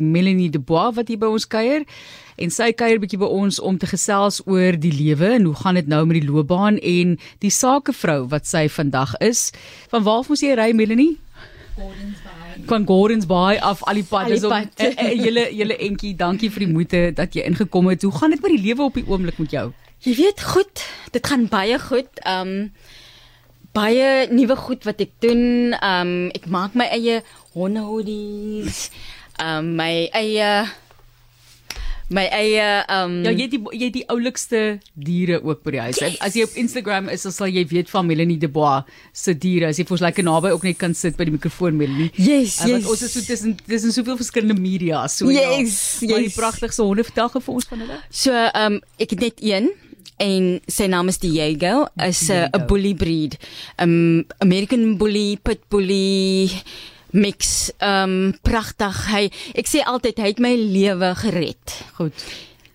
Melanie Dubois wat hier by ons kuier en sy kuier bietjie by ons om te gesels oor die lewe en hoe gaan dit nou met die loopbaan en die sakevrou wat sy vandag is. Van waar moet jy ry Melanie? Gordons Bay. Van Gordons Bay af al die pad is om eh, eh, julle julle entjie. Dankie vir die moeite dat jy ingekom het. Hoe gaan dit met die lewe op die oomblik met jou? Jy weet goed, dit gaan baie goed. Um baie nuwe goed wat ek doen. Um ek maak my eie hondehoodies um, my eie my eie um Ja, jy het die jy het die oulikste diere ook by die huis. Yes. As jy op Instagram is, sal jy weet van Melanie Dubois se diere. As jy vir ons lekker naby ook net kan sit by die mikrofoon Melanie. Yes, uh, yes. Ons is so tussen tussen soveel verskillende media, so yes, ja. Yes. Maar die pragtigste honde vertel vir ons van hulle. So, um ek het net een en sy naam is Diego, is 'n uh, bully breed. Um American bully, pit bully mix um pragtig. Hy ek sê altyd hy het my lewe gered. Goed.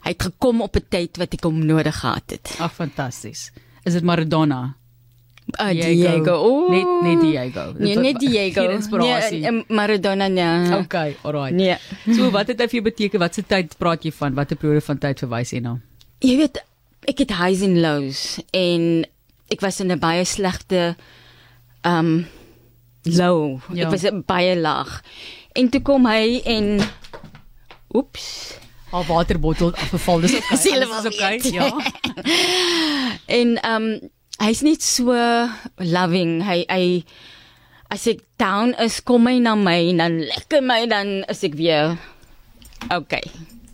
Hy het gekom op 'n tyd wat ek hom nodig gehad het. Ag fantasties. Is dit Maradona? Uh, Diego. Oh. Net net Diego. Nee, net Diego. Nee, um, Maradona nee. Okay, alright. Nee. So wat het dit vir jou beteken? Wat se tyd praat jy van? Watter periode van tyd verwys jy na? Nou? Jy weet, ek het highs and lows en ek was in 'n baie slegte um low. Ja. Ek was baie laag. En toe kom hy en oeps, haar waterbottel afgeval. Dis okay. Dis okay. Ja. en ehm um, hy's net so loving. Hy hy as ek down is, kom hy na my en dan lekker my dan is ek weer okay.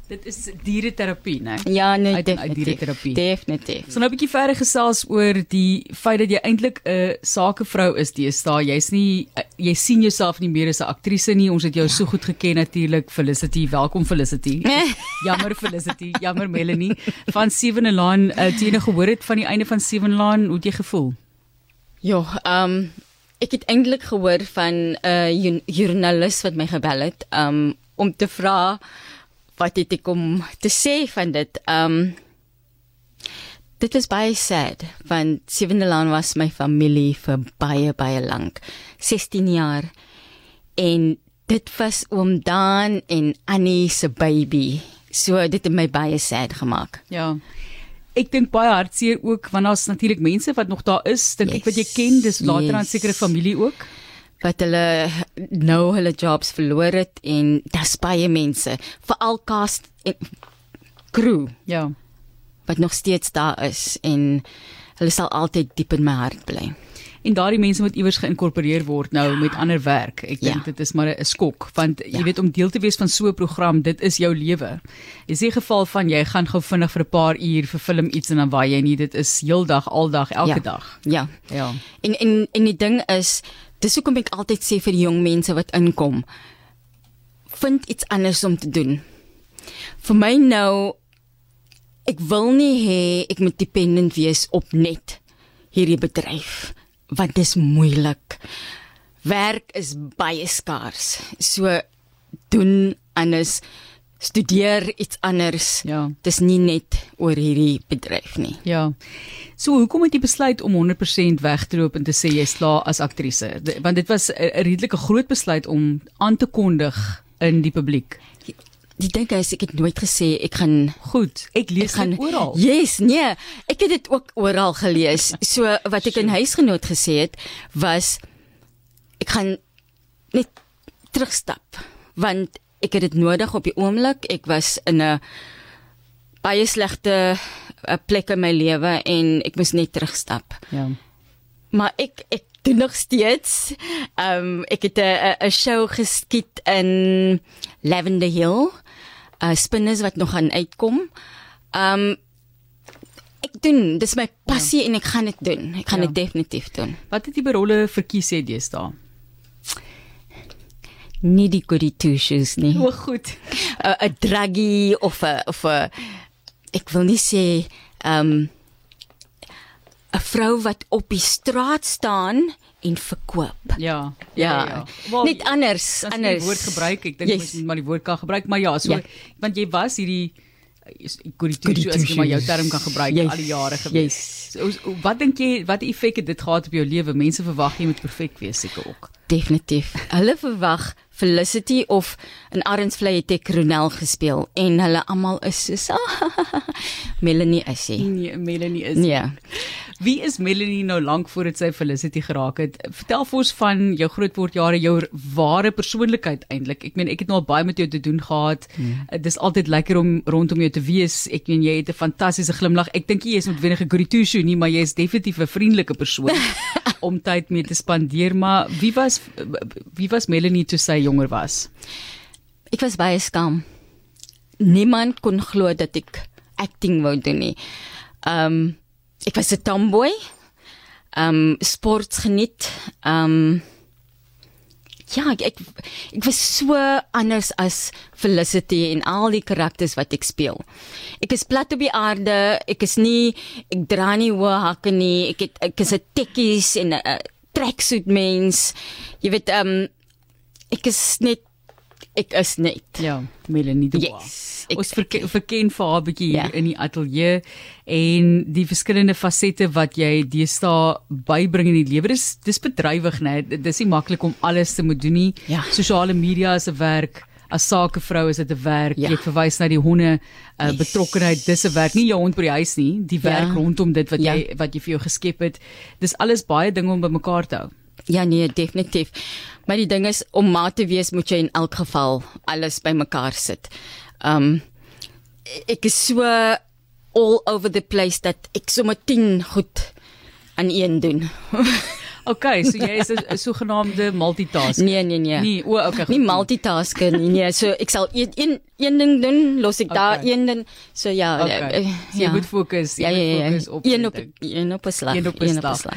Dit is diereterapie, né? Ja, nee, uit, definitief. Uit diereterapie. Definitief. So nou 'n bietjie verder gesels oor die feit dat jy eintlik 'n sakevrou is deesdae. Jy's nie jy sien jouself nie meer as 'n aktrise nie. Ons het jou ja. so goed geken natuurlik. Felicity, welkom Felicity. Jammer Felicity, jammer Melanie van Seven Line. Uh, toe jy gehoor het van die einde van Seven Line, hoe het jy gevoel? Ja, ehm um, ek het eintlik gehoor van 'n uh, joernalis wat my gebel het um, om te vra wat het ek om te sê van dit? Um dit was baie sad want Sewende Laan was my familie vir baie baie lank. 16 jaar. En dit was oom Dan en Annie se baby. So dit het my baie sad gemaak. Ja. Ek dink baie hartseer ook want daar's natuurlik mense wat nog daar is, dink yes. ek wat jy ken, dis later yes. aan sekere familie ook wat hulle nou hulle jobs verloor het en dis baie mense veral cast en crew ja wat nog steeds daar is en hulle sal altyd diep in my hart bly en daardie mense moet iewers geïnkorporeer word nou ja. met ander werk. Ek dink ja. dit is maar 'n skok want ja. jy weet om deel te wees van so 'n program, dit is jou lewe. Is nie geval van jy gaan gou vinnig vir 'n paar uur vir film iets en dan waai jy nie, dit is heeldag, aldag, elke ja. dag. Ja. Ja. En en en die ding is dis hoekom ek altyd sê vir die jong mense wat inkom vind iets anders om te doen. Vir my nou ek wil nie hê ek moet dependent wees op net hierdie bedryf want dit is moeilik. Werk is baie skaars. So doen anders studeer iets anders. Ja. Dis nie net oor hierdie bedryf nie. Ja. So hoekom het jy besluit om 100% weg te loop en te sê jy's klaar as aktrise? Want dit was 'n redelike groot besluit om aan te kondig in die publiek. Die dink is ek het nooit gesê ek gaan goed. Ek lees ek gaan, dit oral. Yes, nee. Ek het dit ook oral gelees. So wat ek in huisgenoot gesê het was ek gaan net terugstap want ek het dit nodig op die oomblik. Ek was in 'n baie slegte 'n plek in my lewe en ek moes net terugstap. Ja. Maar ek ek doen nog steeds. Ehm um, ek het 'n 'n show geskiet in Lavender Hill. uh, Spinners wat nog gaan uitkom. Ehm um, ek doen, dis my passie ja. en ek gaan dit doen. Ek gaan dit ja. definitief doen. Wat het jy by rolle verkies het jy staan? Nie die goody two shoes nie. O, goed. 'n druggie of 'n of 'n ek wil nie sê ehm um, 'n vrou wat op die straat staan en verkoop. Ja. Ja. ja, ja. Well, Net anders, anders. Die woord gebruik, ek dink yes. mens maar die woord kan gebruik, maar ja, so ja. want jy was hierdie toe as jy maar jou term kan gebruik yes. al die jare gewees. Yes. So, wat dink jy wat effek het dit gehad op jou lewe? Mense verwag jy moet perfek wees seker ook. Definitief. Hulle verwag Felicity of in Arensvlei het ek Ronel gespeel en hulle almal is so Melanie is sy. Nee, Melanie is. Nee. Wie is Melanie nou lank voordat sy Felicity geraak het? Vertel vir ons van jou grootword jare, jou ware persoonlikheid eintlik. Ek meen ek het nou al baie met jou te doen gehad. Hmm. Dit is altyd lekker om rondom jou te wees. Ek meen jy het 'n fantastiese glimlag. Ek dink jy is met wenige Guritusu nie, maar jy is definitief 'n vriendelike persoon om tyd mee te spandeer. Maar wie was wie was Melanie toe sy jonger was? Ek was baie skaam. Niemand kon glo dat ek acting wou doen nie. Ehm um, ek was 'n tomboy. Ehm um, sport geniet. Ehm um, ja, ek, ek ek was so anders as Felicity en al die karakters wat ek speel. Ek is plat op die aarde. Ek is nie ek dra nie hoë hakke nie. Ek het ek is 'n tekkies en 'n tracksuit mens. Jy weet ehm um, ek is net ek is net. Ja, Melanie Dubois. Yes. Ons verken, verken vir haar 'n bietjie hier ja. in die ateljee en die verskillende fasette wat jy deesdae bybring in die lewe. Dis dis bedrywig, né? Dis nie maklik om alles te moet doen nie. Ja. Sosiale media is 'n werk. As sakevrou is dit 'n werk. Ja. Jy verwys na die honde uh, Yes. betrokkenheid. Dis 'n werk. Nie jou hond by die huis nie, die werk Ja. rondom dit wat Ja. jy wat jy vir jou geskep het. Dis alles baie dinge om bymekaar te hou. Ja nee, definitief. Maar die ding is om ma te wees moet jy in elk geval alles bymekaar sit. Um ek is so all over the place dat ek sommer 10 goed aan een doen. Okay, so jy is 'n sogenaamde multitasker. Nee nee nee. Nee, o, okay. Nie goed. multitasker nie. Nee, so ek sal een een, een ding doen, los ek daar Okay. een ding. So ja, Okay. eh, So jy moet fokus, jy Ja ja moet ja. fokus op een op een op 'n slag. Een op 'n slag.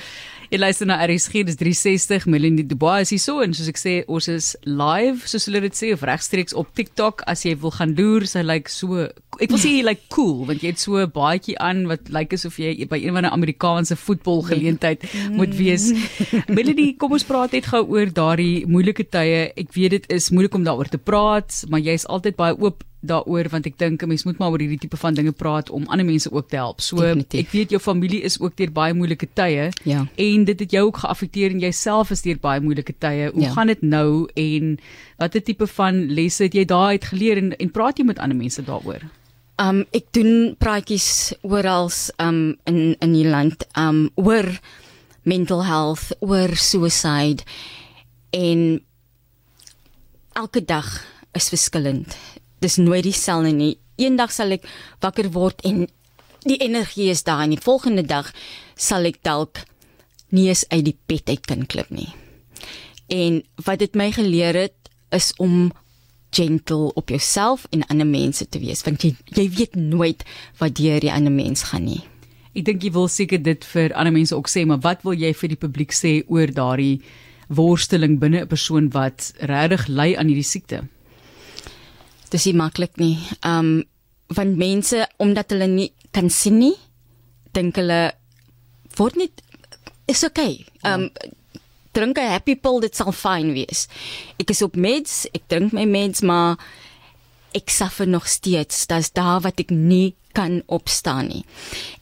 Jy luister na RSG, dis 360 Melanie Dubois is hier so en soos ek sê, ons is live, soos hulle dit sê, of regstreeks op TikTok as jy wil gaan loer, sy lyk like so ek wil sê jy lyk like cool want jy het so 'n baadjie aan wat lyk like asof jy by een van die Amerikaanse voetbalgeleentheid moet wees. Melanie, kom ons praat net gou oor daardie moeilike tye. Ek weet dit is moeilik om daaroor te praat, maar jy's altyd baie oop daaroor want ek dink 'n mens moet maar oor hierdie tipe van dinge praat om ander mense ook te help. So Definitief. ek weet jou familie is ook deur baie moeilike tye Ja. en dit het jou ook geaffekteer en jouself is deur baie moeilike tye. Hoe Ja. gaan dit nou en watter tipe van lesse het jy daai uit geleer en en praat jy met ander mense daaroor? Um ek doen praatjies oral um in in die land um oor mental health, oor suicide en elke dag is verskillend. Dis nooit dieselfde nie. Eendag sal ek wakker word en die energie is daar en die volgende dag sal ek dalk nie eens uit die bed uit kan klim nie. En wat dit my geleer het is om gentle op jouself en ander mense te wees want jy jy weet nooit wat deur die ander mens gaan nie. Ek dink jy wil seker dit vir ander mense ook sê, maar wat wil jy vir die publiek sê oor daardie worsteling binne 'n persoon wat regtig ly aan hierdie siekte? Dis nie maklik nie. Um want mense omdat hulle nie kan sien nie, dink hulle word net is okay. Um drink 'n happy pill dit sal fyn wees. Ek is op meds, ek drink my meds maar ek suffer nog steeds. Daar's daar wat ek nie kan opstaan nie.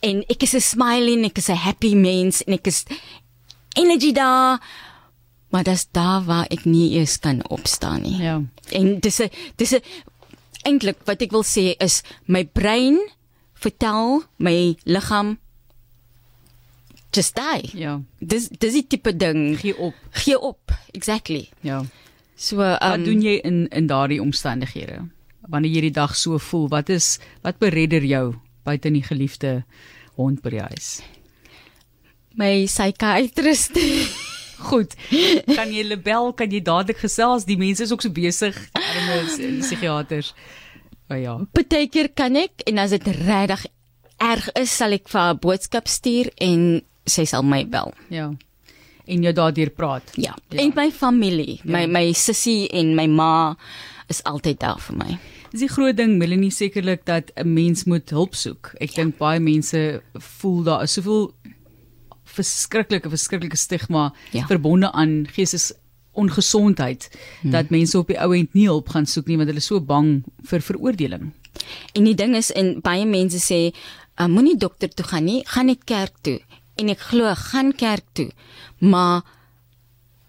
En ek is 'n smiling, ek is 'n happy mens en ek is energy daar. Maar dis daar waar ek nie eens kan opstaan nie. Ja. En dis 'n dis 'n eintlik wat ek wil sê is my brein vertel my liggaam just die. Ja. Dis dis die tipe ding. Gee op. Gee op. Exactly. Ja. So um, Wat doen jy in in daardie omstandighede? Wanneer jy die dag so voel, wat is wat beredder jou buite die geliefde hond by die huis? my psychiatrist Goed. Kan jy lebel, kan jy dadelik gesels? Die mense is ook so besig, armes en psigiaters. Maar ja. Partykeer kan ek en as dit regtig erg is, sal ek vir haar 'n boodskap stuur en sy sal my bel. Ja. En jy daardeur praat. Ja. Ja. En my familie, my Ja. my sussie en my ma is altyd daar vir my. Dis die groot ding, Melanie, sekerlik dat 'n mens moet hulp soek. Ek ja. dink baie mense voel daar is soveel verskriklike verskriklike stigma Ja. verbonde aan geestes ongesondheid hmm. dat mense op die ou end nie hulp gaan soek nie want hulle is so bang vir veroordeling. En die ding is en baie mense sê uh, moenie dokter toe gaan nie, gaan net kerk toe. En ek glo gaan kerk toe. Maar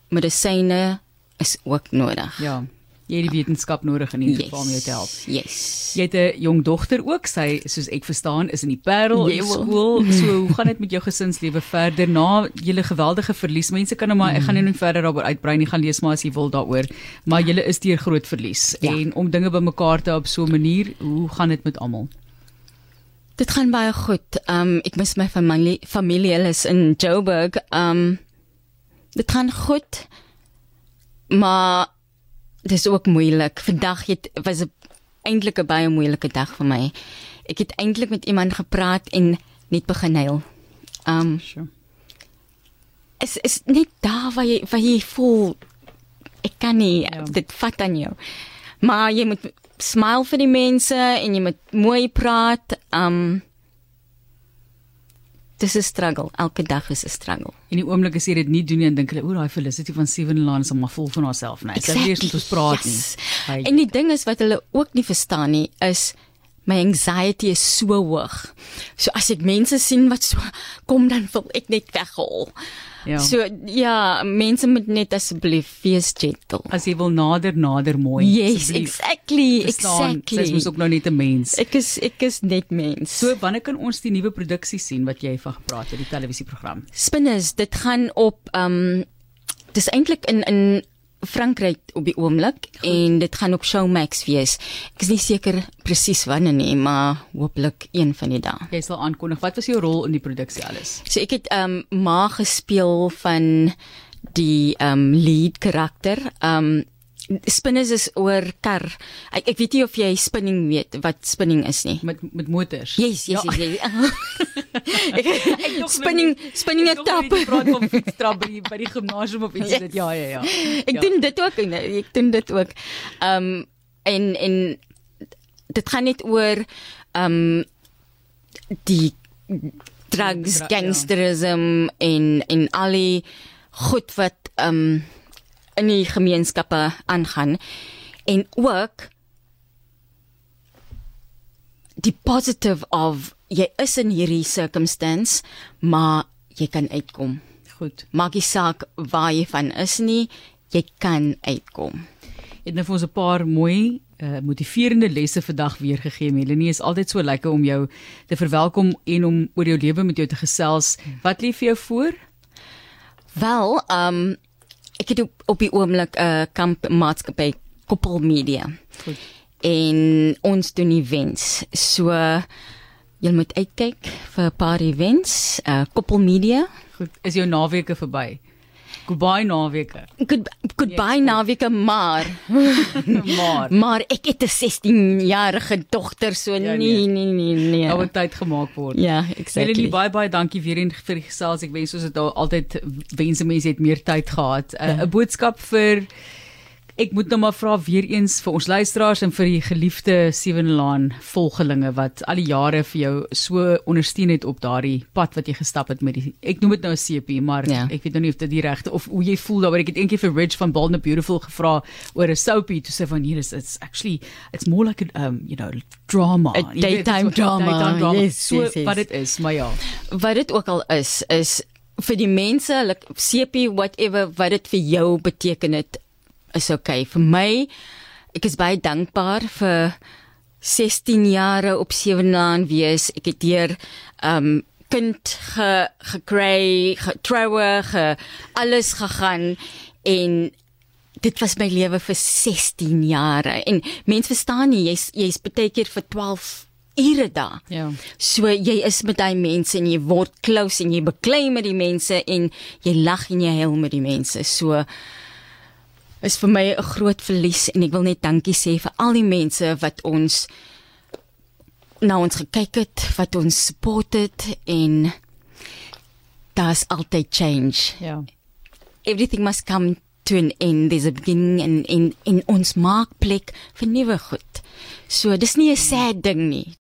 medisyne is ook nodig. Ja. Jy het die wetenskap nodig in hierdie geval om jou te help. Yes. Jy het 'n jong dogter ook. Sy soos ek verstaan is in die Parel in skool. So hoe gaan dit met jou gesinslewe verder na julle geweldige verlies? Mense kan nou maar ek gaan nou nie verder daaroor uitbrei nie. Gaan lees maar as jy wil daaroor. Maar julle is deur groot verlies Ja. en om dinge bymekaar te hou op so 'n manier, hoe gaan dit met almal? Dit gaan baie goed. Um ek mis my familie. Familie hulle is in Joburg. Um dit gaan goed. Maar dis ook moeilik. Vandag het was 'n eintlik 'n baie moeilike dag vir my. Ek het eintlik met iemand gepraat en net begin huil. Um Sure. is is net daar waar jy waar jy voel ek kan nie Ja. ja. dit vat aan jou. Maar jy moet smile vir die mense en jy moet mooi praat. Um Dis 'n struggle. Elke dag is 'n struggle. En die oomblik as jy dit nie doen nie, dan dink hulle, o, daai Felicity van Seven Laan is maar vol van haarself, nee. Sy weet nie ons praat Yes. nie. Hy, En die ding is wat hulle ook nie verstaan nie is my anxiety is so hoog. So as ek mense sien wat so kom dan wil ek net weghol. ja. So ja, mense moet net asseblief wees gentle. as jy wil nader nader mooi. Yes, exactly, Verstaan, exactly. Sy is mos ook nou net 'n mens. Ek is ek is net mens. So wanneer kan ons die nuwe produksie sien wat jy van gepraat het, die televisieprogram? Spinners, dit gaan op um dis eintlik in in Frankryk op die oomblik en dit gaan op Showmax wees. Ek is nie seker presies wanneer nie, maar hooplik een van die dae. Jy sal aankondig wat was jou rol in die produksie alles? So ek het um ma gespeel van die um lead karakter. Um Spinners is oor kar. Ek, ek weet nie of jy spinning weet wat spinning is nie. Met met motors. Yes, yes, Ja. yes. yes. ek, spinning spinning 'n Ek tap. jy praat van fietstrap by die, by die gimnasium of iets Yes. dit. Ja, ja, ja. Ek ja. doen dit ook en ek doen dit ook. Um en en dit gaan net oor um die drugs, ja. gangsterism en en al die goed wat um in die gemeenskappe aangaan en ook die positive of jy is in hierdie circumstance maar jy kan uitkom Goed. maak nie saak waar jy van is nie, jy kan uitkom. Het nou vir ons 'n paar mooi uh, motiverende lesse vandag weer gegee. Melanie is altyd so lekker om jou te verwelkom en om oor jou lewe met jou te gesels. Wat lê vir jou voor? Wel, um ek het op, op die oomblik 'n uh, kamp maatskappy Koppel Media Goed. en ons doen events. So jy moet uitkyk vir 'n paar events, uh, Koppel Media. Goed. Is jou naweke verby? Goodbye naweke. Good goodbye Yes, naweke maar maar maar ek het 'n 16-jarige dogter so Ja, nee nee. nee nee nee. ouer tyd gemaak word. Ja, Melanie, exactly. baie baie dankie weer eens vir die gesels. Ek wens ons het al altyd wense mense het meer tyd gehad. 'n uh, 'n boodskap vir ek moet nou maar vra weer eens vir ons luisteraars en vir die geliefde Seven Laan volgelinge wat al die jare vir jou so ondersteun het op daardie pad wat jy gestap het met die ek noem dit nou 'n CP, maar Ja. ek weet nou nie of dit die regte of hoe jy voel daaroor. Ek het eendag vir Ridge van Bold and Beautiful gevra oor 'n soapie toe sê van hier is it's actually it's more like a um you know drama. A Jy weet, daytime wat- drama. Daytime drama. Yes, so yes, yes. wat dit is, maar ja. wat dit ook al is is vir die mense like CP whatever wat dit vir jou beteken het is okay vir my ek is baie dankbaar vir 16 jare op Sewenlaan wees ek het deur um kind ge gekry getroue ge alles gegaan en dit was my lewe vir 16 jare en mense verstaan nie jy's jy's baie keer vir 12 ure daar Ja. So jy is met daai mense en jy word close en jy beklei met die mense en jy lag en jy huil met die mense. So is vir my 'n groot verlies en ek wil net dankie sê vir al die mense wat ons na ons gekyk het, wat ons support het en daar's altyd change. Ja. Everything must come to an end. There's a beginning and en en ons maak plek vir nuwe goed. So dis nie 'n sad ding nie.